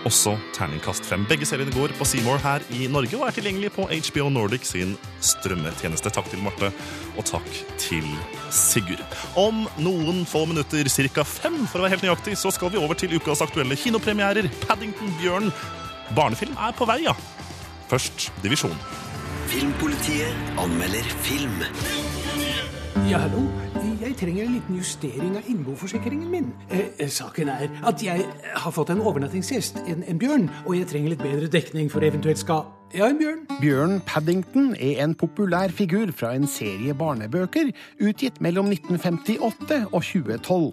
Også terningkast fem. Begge seriene går på Seymour her i Norge og er tilgjengelig på HBO Nordic sin strømmetjeneste. Takk til Marte, og takk til Sigurd. Om noen få minutter, ca. fem for å være helt nøyaktig, så skal vi over til ukas aktuelle kinopremierer. Paddington Bjørn. Barnefilm er på vei, ja. Først Divisjon. Filmpolitiet anmelder film. Ja, hallo. Jeg trenger en liten justering av innboforsikringen min. Eh, eh, saken er at jeg har fått en overnattingsgjest, en, en bjørn, og jeg trenger litt bedre dekning for eventuelt skal... Ja, en bjørn. Bjørn Paddington er en populær figur fra en serie barnebøker utgitt mellom 1958 og 2012.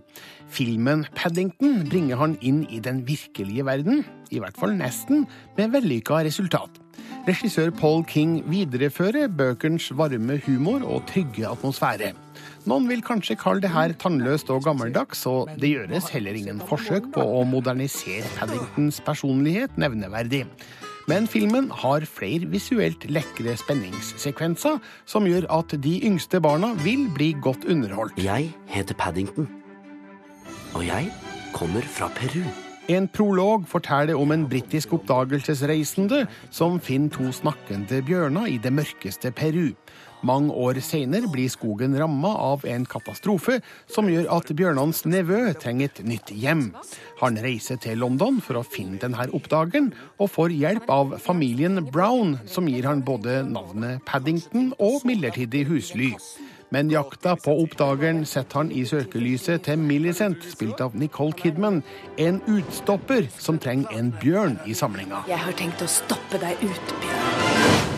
Filmen Paddington bringer han inn i den virkelige verden, i hvert fall nesten, med vellykka resultat. Regissør Paul King viderefører bøkens varme humor og trygge atmosfære. Noen vil kanskje kalle det her tannløst og gammeldags, og det gjøres heller ingen forsøk på å modernisere Paddingtons personlighet nevneverdig. Men filmen har flere visuelt lekre spenningssekvenser som gjør at de yngste barna vil bli godt underholdt. Jeg heter Paddington. Og jeg kommer fra Peru. En prolog forteller om en britisk oppdagelsesreisende som finner to snakkende bjørner i det mørkeste Peru. Mange år senere blir skogen ramma av en katastrofe som gjør at bjørnenes nevø trenger et nytt hjem. Han reiser til London for å finne denne oppdageren, og får hjelp av familien Brown, som gir han både navnet Paddington og midlertidig husly. Men jakta på oppdageren setter han i søkelyset til Millicent, spilt av Nicole Kidman, en utstopper som trenger en bjørn i samlinga. Jeg har tenkt å stoppe deg ut, Bjørn.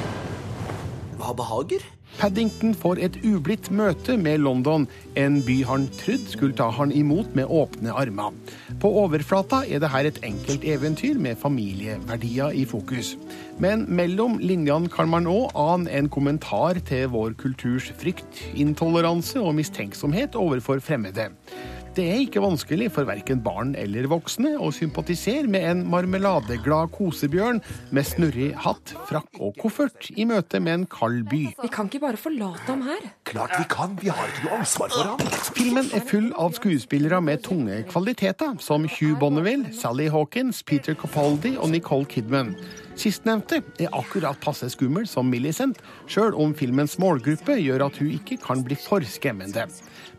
Hva behager? Paddington får et ublidt møte med London, en by han trodde skulle ta han imot med åpne armer. På overflata er det her et enkelt eventyr med familieverdier i fokus. Men mellom linjene kan man òg ane en kommentar til vår kulturs frykt, intoleranse og mistenksomhet overfor fremmede. Det er ikke vanskelig for verken barn eller voksne å sympatisere med en marmeladeglad kosebjørn med snurrig hatt, frakk og koffert i møte med en kald by. Vi kan ikke bare forlate ham her. Klart vi kan, vi har ikke noe ansvar for ham. Filmen er full av skuespillere med tunge kvaliteter, som Hugh Bonneville, Sally Hawkins, Peter Capaldi og Nicole Kidman. Sistnevnte er akkurat passe skummel som Millicent, sjøl om filmens målgruppe gjør at hun ikke kan bli for skremmende.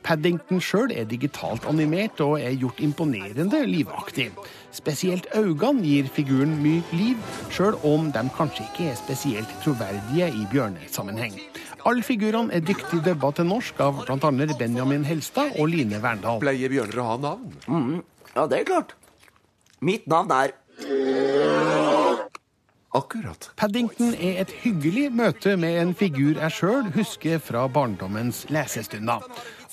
Paddington sjøl er digitalt animert og er gjort imponerende livaktig. Spesielt øynene gir figuren mye liv, sjøl om de kanskje ikke er spesielt troverdige i bjørnesammenheng. Alle figurene er dyktig dubba til norsk av bl.a. Benjamin Helstad og Line Verndal. Pleier bjørner å ha navn? Mm, ja, det er klart. Mitt navn er Akkurat. Paddington er et hyggelig møte med en figur jeg sjøl husker fra barndommens lesestunder.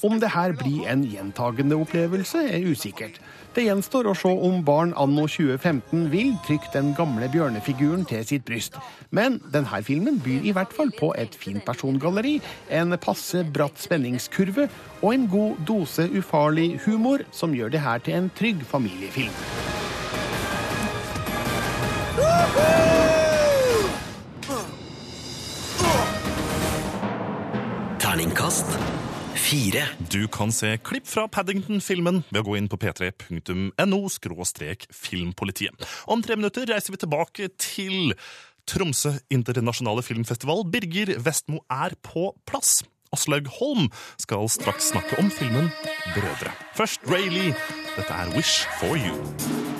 Om det her blir en gjentagende opplevelse, er usikkert. Det gjenstår å se om barn anno 2015 vil trykke den gamle bjørnefiguren til sitt bryst. Men denne filmen byr i hvert fall på et fint persongalleri, en passe bratt spenningskurve og en god dose ufarlig humor som gjør det her til en trygg familiefilm. Terningkast fire. Du kan se klipp fra Paddington-filmen ved å gå inn på p3.no filmpolitiet. Om tre minutter reiser vi tilbake til Tromsø internasjonale filmfestival. Birger Vestmo er på plass. Aslaug Holm skal straks snakke om filmen Brødre. Først Rayleigh. Dette er Wish for you.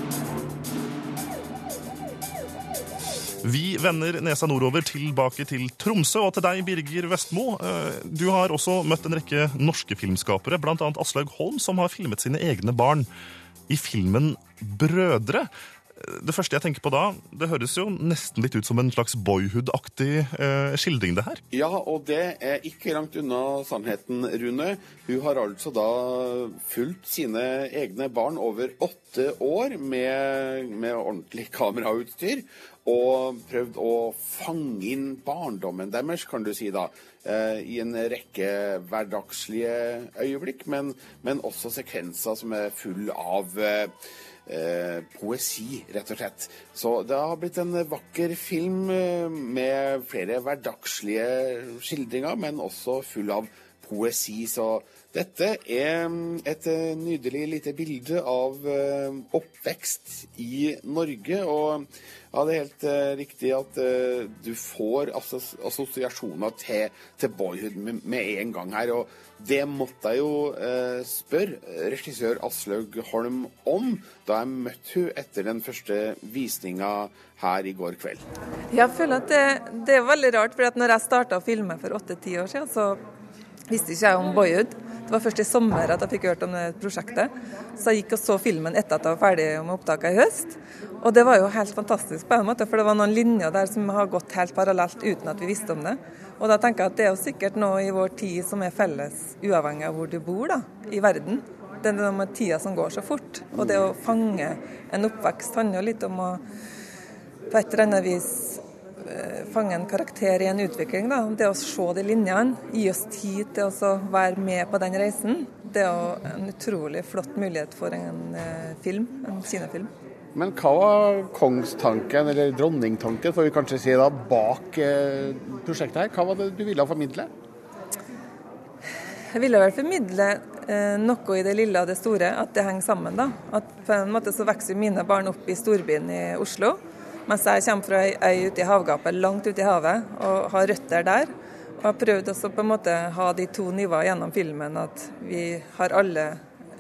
Vi vender nesa nordover tilbake til Tromsø og til deg, Birger Vestmo. Eh, Du har også møtt en rekke norske filmskapere, bl.a. Aslaug Holm, som har filmet sine egne barn i filmen Brødre. Det første jeg tenker på da, det høres jo nesten litt ut som en slags boyhood-aktig eh, skildring, det her. Ja, og det er ikke langt unna sannheten, Rune. Hun har altså da fulgt sine egne barn over åtte år med, med ordentlig kamerautstyr. Og prøvd å fange inn barndommen deres, kan du si da. Eh, I en rekke hverdagslige øyeblikk, men, men også sekvenser som er full av eh, eh, poesi, rett og slett. Så det har blitt en vakker film eh, med flere hverdagslige skildringer, men også full av poesi. Så dette er mm, et eh, nydelig lite bilde av eh, oppvekst i Norge. Og ja, det er helt eh, riktig at du får assosiasjoner til, til boyhood med, en gang her. Og det måtte jeg jo spørre regissør Aslaug Holm om da jeg møtte hun etter den første visninga her i går kveld. Jeg føler at det, det er veldig rart, for når jeg starta å filme for åtte-ti år siden, så visste ikke jeg om Boyhood. Det var først i sommer at jeg fikk hørt om det prosjektet. Så jeg gikk og så filmen etter at jeg var ferdig med opptaket i høst. Og det var jo helt fantastisk på en måte, for det var noen linjer der som har gått helt parallelt uten at vi visste om det. Og da tenker jeg at det er jo sikkert noe i vår tid som er felles, uavhengig av hvor du bor da, i verden. Det er noe med tida som går så fort. Og det å fange en oppvekst handler jo litt om å på et eller annet vis fange en karakter i en utvikling. Da. Det å se de linjene, gi oss tid til å være med på den reisen, det er en utrolig flott mulighet for en eh, film, en kinofilm. Men hva var kongstanken, eller dronningtanken, får vi kanskje si da, bak eh, prosjektet her? Hva var det du ville formidle? Jeg ville vel formidle eh, noe i det lille og det store, at det henger sammen. da. At På en måte så vokser mine barn opp i storbyen i Oslo, mens jeg kommer fra ei øy ute i havgapet, langt ute i havet, og har røtter der. Og har prøvd også på en måte ha de to nivåene gjennom filmen, at vi har alle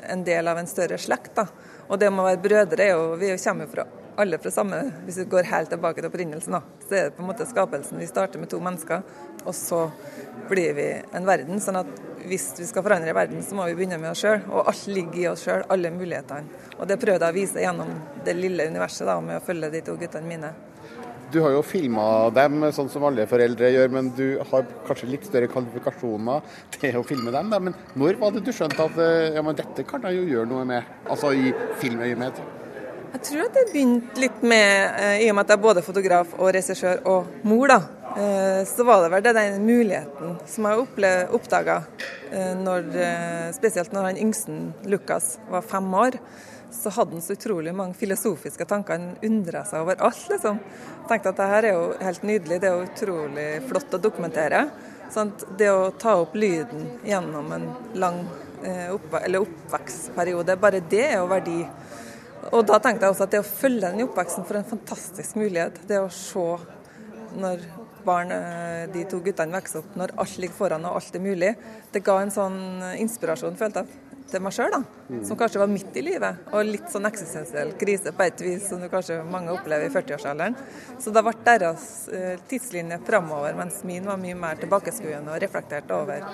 en del av en større slekt. da. Og det med å være brødre er jo Vi kommer jo fra alle fra samme Hvis vi går helt tilbake til opprinnelsen, da, så er det på en måte skapelsen. Vi starter med to mennesker, og så blir vi en verden. sånn at hvis vi skal forandre verden, så må vi begynne med oss sjøl. Og alt ligger i oss sjøl, alle mulighetene. Og det prøvde jeg å vise gjennom det lille universet da, med å følge de to guttene mine. Du har jo filma dem sånn som alle foreldre gjør, men du har kanskje litt større kvalifikasjoner til å filme dem. Da. Men når var det du skjønte at eh, ja, men dette kan jeg jo gjøre noe med, altså i filmøyemed? Jeg tror at det begynte litt med, eh, i og med at jeg er både fotograf og regissør og mor, da. Eh, så var det vel den muligheten som jeg oppdaga, spesielt når han yngste, Lukas, var fem år. Så hadde han så utrolig mange filosofiske tanker. Han undra seg over alt, liksom. Tenkte at det her er jo helt nydelig, det er jo utrolig flott å dokumentere. Sant? Det å ta opp lyden gjennom en lang eh, oppvekstperiode, bare det er jo verdi. Og da tenkte jeg også at det å følge den i oppveksten for en fantastisk mulighet. Det å se når barn, eh, de to guttene vokser opp, når alt ligger foran og alt er mulig. Det ga en sånn inspirasjon, følte jeg, til meg sjøl, som kanskje var midt i livet. Og litt sånn eksistensiell krise på et vis, som du kanskje mange opplever i 40-årsalderen. Så det ble deres eh, tidslinje framover, mens min var mye mer tilbakeskuende og reflekterte over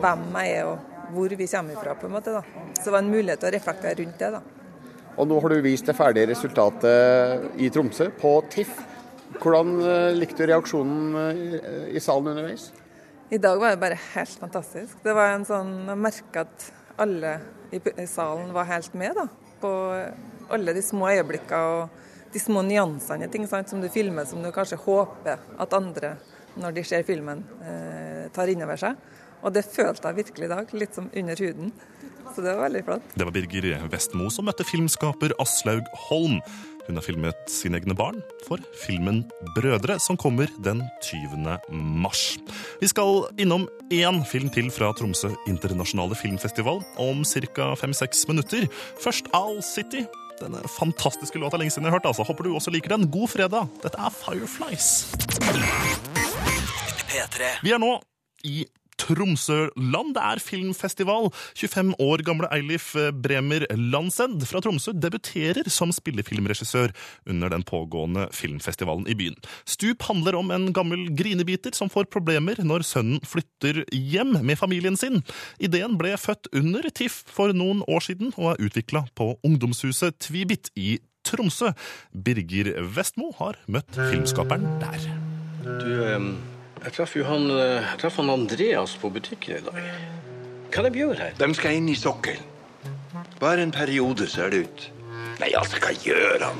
hvem jeg er og hvor vi kommer fra, på en måte. da. Så det var en mulighet til å reflektere rundt det. da. Og nå har du vist det ferdige resultatet i Tromsø, på TIFF. Hvordan eh, likte du reaksjonen eh, i salen underveis? I dag var det bare helt fantastisk. Det var en sånn, Jeg merka at alle i i salen var helt med da, på alle de små øyeblikkene og de små nyansene i ting sant, som du filmer, som du kanskje håper at andre, når de ser filmen, eh, tar inn over seg. Og det følte jeg virkelig i dag, litt som under huden. Så det var veldig flott. Det var Birger Vestmo som møtte filmskaper Aslaug Holm. Hun har filmet sine egne barn for filmen Brødre, som kommer den 20. mars. Vi skal innom én film til fra Tromsø internasjonale filmfestival om ca. fem-seks minutter. Først Owl City. Denne fantastiske låta lenge siden jeg har hørt. altså. Håper du også liker den. God fredag. Dette er Fireflies. Vi er nå i Tromsøland. Det er filmfestival. 25 år gamle Eilif Bremer Landsend fra Tromsø debuterer som spillefilmregissør under den pågående filmfestivalen i byen. Stup handler om en gammel grinebiter som får problemer når sønnen flytter hjem med familien sin. Ideen ble født under TIFF for noen år siden og er utvikla på ungdomshuset Tvibit i Tromsø. Birger Vestmo har møtt filmskaperen der. Du, eh, jeg traff jo han, eh, jeg traff han Andreas på butikken i dag. Hva er det de gjør her? De skal inn i sokkelen. Bare en periode, ser det ut. Nei, altså, hva gjør han?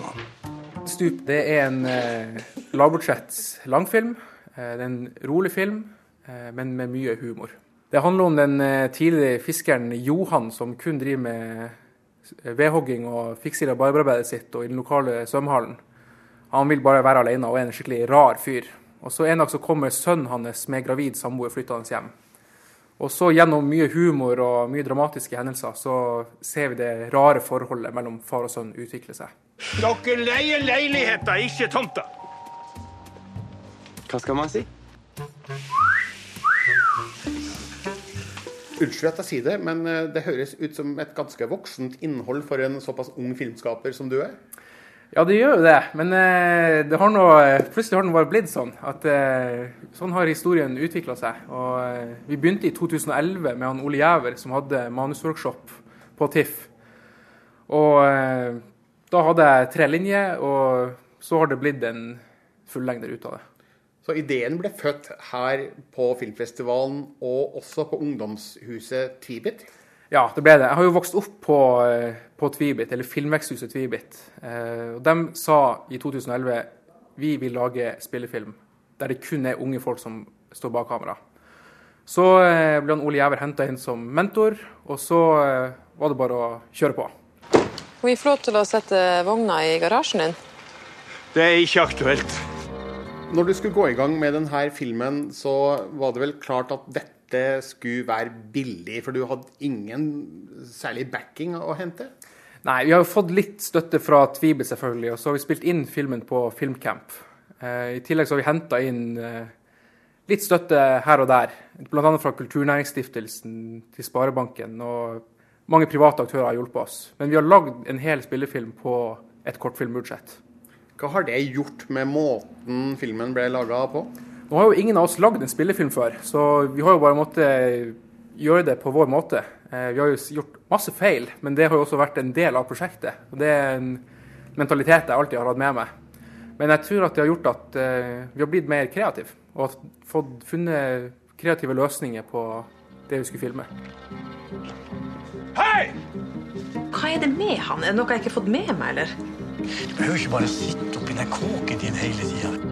Stup det er en eh, lavbudsjetts langfilm. Eh, det er en rolig film, eh, men med mye humor. Det handler om den eh, tidligere fiskeren Johan som kun driver med eh, vedhogging og fikser rabarberarbeidet sitt og i den lokale svømmehallen. Han vil bare være alene og er en skikkelig rar fyr. Og så En dag så kommer sønnen hans med gravid samboer flyttende hjem. Og så gjennom mye humor og mye dramatiske hendelser så ser vi det rare forholdet mellom far og sønn utvikle seg. Dere leier leiligheter, ikke tomter. Hva skal man si? Unnskyld at jeg sier det, men eh, det høres ut som et ganske voksent innhold for en såpass ung filmskaper som du er. Ja, det gjør jo det, men eh, det har nå, plutselig har den bare blitt sånn. at eh, Sånn har historien utvikla seg. Og eh, Vi begynte i 2011 med han Ole Jæver som hadde manusworkshop på TIFF. Og eh, Da hadde jeg tre linjer, og så har det blitt en fullengder ut av det. Så ideen ble født her på filmfestivalen og også på ungdomshuset Tvibit. Ja, det ble det. Jeg har jo vokst opp på, eh, på Tvibit, eller Filmveksthuset Tvibit. Eh, og De sa i 2011 vi vil lage spillefilm der det kun er unge folk som står bak kamera. Så eh, ble han Ole Jæver henta inn som mentor, og så eh, var det bare å kjøre på. Må vi få lov til å sette vogna i garasjen din? Det er ikke aktuelt. Når du skulle gå i gang med denne filmen, så var det vel klart at dette skulle være billig, for du hadde ingen særlig backing å hente? Nei, vi har jo fått litt støtte fra Tvibit, selvfølgelig, og så har vi spilt inn filmen på Filmcamp. Eh, I tillegg så har vi henta inn eh, litt støtte her og der, bl.a. fra Kulturnæringsstiftelsen til Sparebanken. og mange private aktører har hjulpet oss. Men vi har lagd en hel spillefilm på et kortfilmbudsjett. Hva har det gjort med måten filmen ble laga på? Nå har jo ingen av oss lagd en spillefilm før, så vi har jo bare måttet gjøre det på vår måte. Eh, Vi har jo gjort masse feil, men det har jo også vært en del av prosjektet. Og Det er en mentalitet jeg alltid har hatt med meg. Men jeg tror at det har gjort at eh, vi har blitt mer kreative, og fått funnet kreative løsninger på det vi skulle filme. Hei! Hva er det med han? Er det noe jeg ikke har fått med meg, eller? Du behøver ikke bare sitte oppi den kåken din hele tida.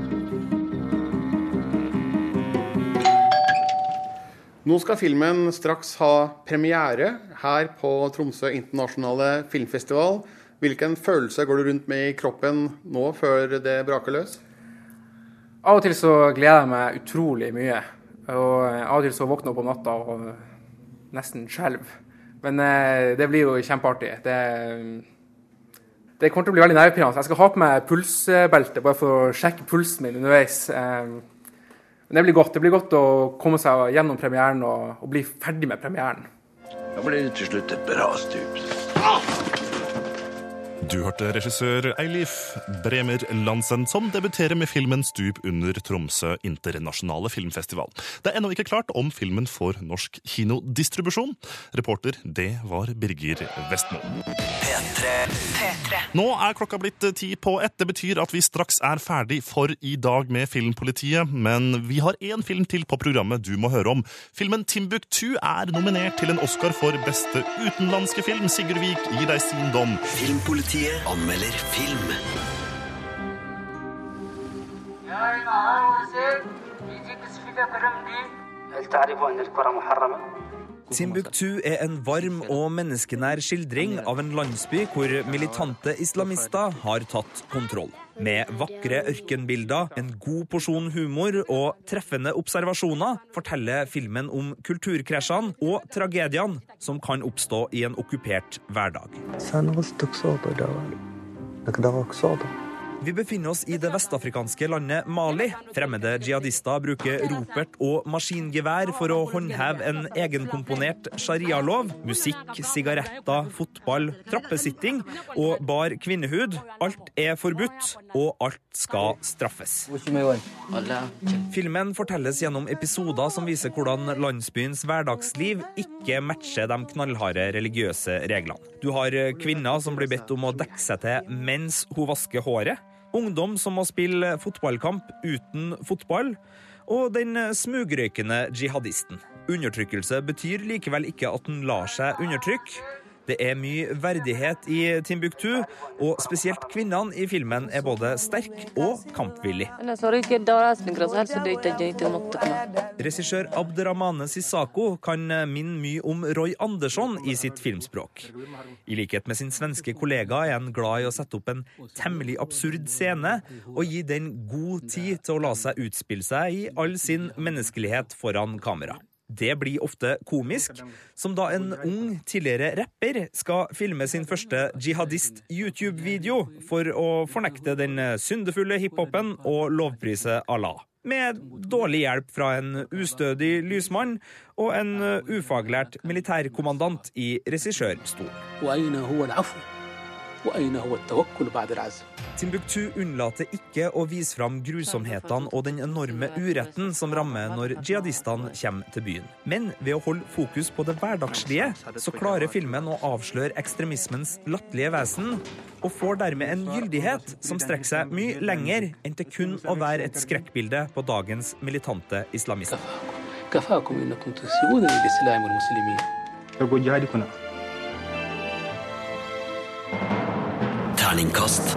Nå skal filmen straks ha premiere her på Tromsø internasjonale filmfestival. Hvilken følelse går du rundt med i kroppen nå før det braker løs? Av og til så gleder jeg meg utrolig mye. Og eh, av og til så våkner jeg opp om natta og nesten skjelver. Men eh, det blir jo kjempeartig. Det, det kommer til å bli veldig nervepirrende. Jeg skal ha på meg pulsbelte bare for å sjekke pulsen min underveis. Men det blir godt. Det blir godt å komme seg gjennom premieren og, og bli ferdig med premieren. Da blir det til slutt et bra stup. Du hørte regissør Eilif Bremer Lansen, som debuterer med filmen Stup under Tromsø internasjonale filmfestival. Det er ennå ikke klart om filmen får norsk kinodistribusjon. Reporter, det var Birger Vestmo. Nå er klokka blitt ti på ett. Det betyr at vi straks er ferdig for i dag med Filmpolitiet. Men vi har én film til på programmet du må høre om. Filmen Timbuktu er nominert til en Oscar for beste utenlandske film. Sigurd Vik gir deg sin dom. Filmpolitiet anmelder film. Timbuktu er en varm og menneskenær skildring av en landsby hvor militante islamister har tatt kontroll. Med vakre ørkenbilder, en god porsjon humor og treffende observasjoner forteller filmen om kulturkrasjene og tragediene som kan oppstå i en okkupert hverdag. Vi befinner oss i det vestafrikanske landet Mali. Fremmede jihadister bruker ropert og maskingevær for å håndheve en egenkomponert sharialov. Musikk, sigaretter, fotball, trappesitting og bar kvinnehud. Alt er forbudt, og alt skal straffes. Filmen fortelles gjennom episoder som viser hvordan landsbyens hverdagsliv ikke matcher de knallharde religiøse reglene. Du har kvinner som blir bedt om å dekke seg til mens hun vasker håret. Ungdom som må spille fotballkamp uten fotball. Og den smugrøykende jihadisten. Undertrykkelse betyr likevel ikke at den lar seg undertrykke. Det er mye verdighet i Timbuktu, og spesielt kvinnene i filmen er både sterk og kampvillig. Regissør Abderrahmane Sissako kan minne mye om Roy Andersson i sitt filmspråk. I likhet med sin svenske kollega er han glad i å sette opp en temmelig absurd scene og gi den god tid til å la seg utspille seg i all sin menneskelighet foran kamera. Det blir ofte komisk, som da en ung, tidligere rapper skal filme sin første jihadist-YouTube-video for å fornekte den syndefulle hiphopen og lovprise Allah. Med dårlig hjelp fra en ustødig lysmann og en ufaglært militærkommandant i regissørstolen. Timbuktu unnlater ikke å vise fram grusomhetene og den enorme uretten som rammer når jihadistene kommer til byen. Men ved å holde fokus på det hverdagslige, så klarer filmen å avsløre ekstremismens latterlige vesen, og får dermed en gyldighet som strekker seg mye lenger enn til kun å være et skrekkbilde på dagens militante islamister. Terningkast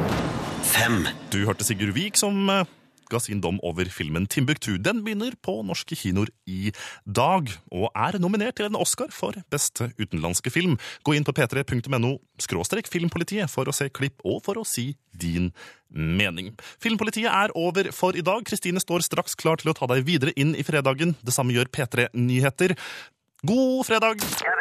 fem. Du hørte Sigurd Vik som eh, ga sin dom over filmen Timbuktu. Den begynner på norske kinoer i dag, og er nominert til en Oscar for beste utenlandske film. Gå inn på p3.no skråstrek filmpolitiet for å se klipp og for å si din mening. Filmpolitiet er over for i dag. Kristine står straks klar til å ta deg videre inn i fredagen. Det samme gjør P3 Nyheter. God fredag!